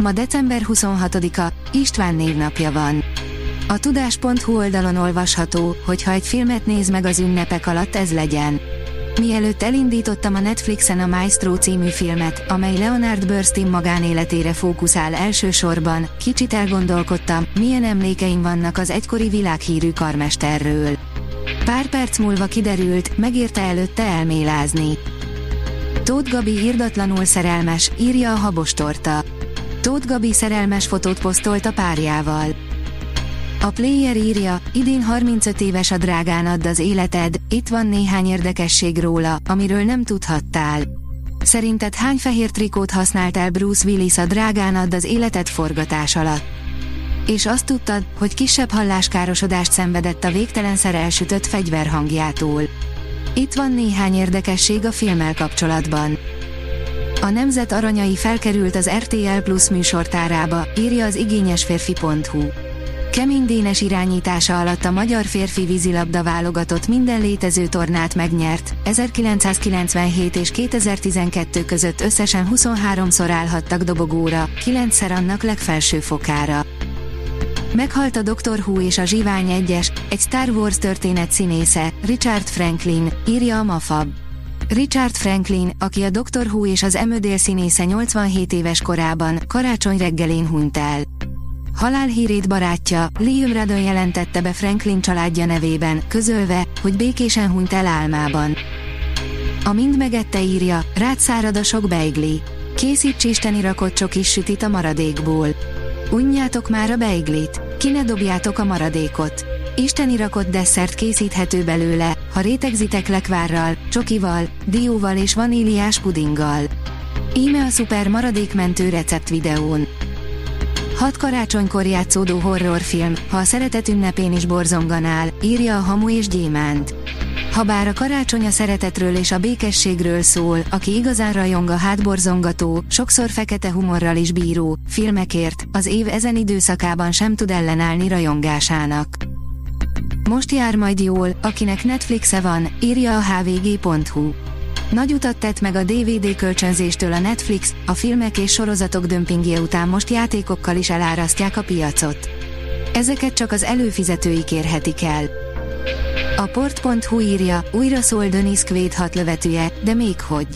Ma december 26-a, István névnapja van. A tudás.hu oldalon olvasható, hogy ha egy filmet néz meg az ünnepek alatt ez legyen. Mielőtt elindítottam a Netflixen a Maestro című filmet, amely Leonard Bernstein magánéletére fókuszál elsősorban, kicsit elgondolkodtam, milyen emlékeim vannak az egykori világhírű karmesterről. Pár perc múlva kiderült, megérte előtte elmélázni. Tóth Gabi írdatlanul szerelmes, írja a Habostorta. Tóth Gabi szerelmes fotót posztolt a párjával. A player írja, idén 35 éves a drágán add az életed, itt van néhány érdekesség róla, amiről nem tudhattál. Szerinted hány fehér trikót használt el Bruce Willis a drágán add az életed forgatás alatt? És azt tudtad, hogy kisebb halláskárosodást szenvedett a végtelenszer elsütött fegyver hangjától. Itt van néhány érdekesség a filmmel kapcsolatban. A Nemzet aranyai felkerült az RTL Plus műsortárába, írja az igényesférfi.hu. Kemény Dénes irányítása alatt a magyar férfi vízilabda válogatott minden létező tornát megnyert, 1997 és 2012 között összesen 23-szor állhattak dobogóra, 9-szer annak legfelső fokára. Meghalt a Dr. Who és a Zsivány egyes, egy Star Wars történet színésze, Richard Franklin, írja a Mafab. Richard Franklin, aki a Dr. Who és az Emödél színésze 87 éves korában, karácsony reggelén hunyt el. Halálhírét barátja, Liam Radon jelentette be Franklin családja nevében, közölve, hogy békésen hunyt el álmában. A mind megette írja, rád szárad a sok beigli. Készíts isteni rakott csokis sütit a maradékból. Unjátok már a beiglit, ki ne dobjátok a maradékot. Isteni rakott desszert készíthető belőle, ha rétegzitek lekvárral, csokival, dióval és vaníliás pudinggal. Íme a szuper maradékmentő recept videón. Hat karácsonykor játszódó horrorfilm, ha a szeretet ünnepén is borzonganál, írja a Hamu és Gyémánt. Habár a karácsony a szeretetről és a békességről szól, aki igazán rajong a hátborzongató, sokszor fekete humorral is bíró, filmekért, az év ezen időszakában sem tud ellenállni rajongásának. Most jár majd jól, akinek Netflixe van, írja a hvg.hu. Nagy utat tett meg a DVD kölcsönzéstől a Netflix, a filmek és sorozatok dömpingje után most játékokkal is elárasztják a piacot. Ezeket csak az előfizetőik érhetik el. A port.hu írja, újra szól Denis Quaid hat lövetője, de még hogy.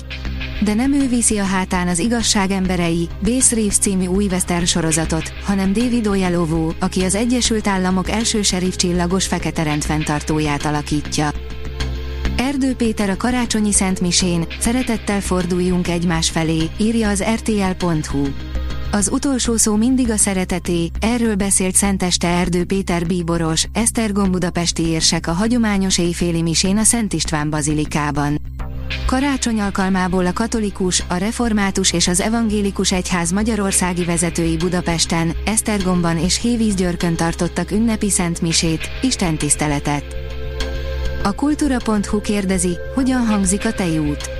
De nem ő viszi a hátán az igazság emberei, Base Reeves című új western sorozatot, hanem David Oyelowo, aki az Egyesült Államok első serif csillagos fekete rendfenntartóját alakítja. Erdő Péter a karácsonyi Szentmisén, szeretettel forduljunk egymás felé, írja az rtl.hu. Az utolsó szó mindig a szereteté, erről beszélt Szenteste Erdő Péter bíboros, Esztergom budapesti érsek a hagyományos éjféli misén a Szent István bazilikában. Karácsony alkalmából a katolikus, a református és az evangélikus egyház magyarországi vezetői Budapesten, Esztergomban és Hévízgyörkön tartottak ünnepi szentmisét, istentiszteletet. A kultúra.hu kérdezi, hogyan hangzik a tejút.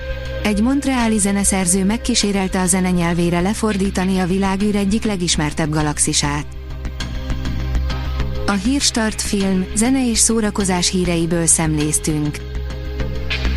Egy montreáli zeneszerző megkísérelte a zene nyelvére lefordítani a világűr egyik legismertebb galaxisát. A Hírstart film, zene és szórakozás híreiből szemléztünk.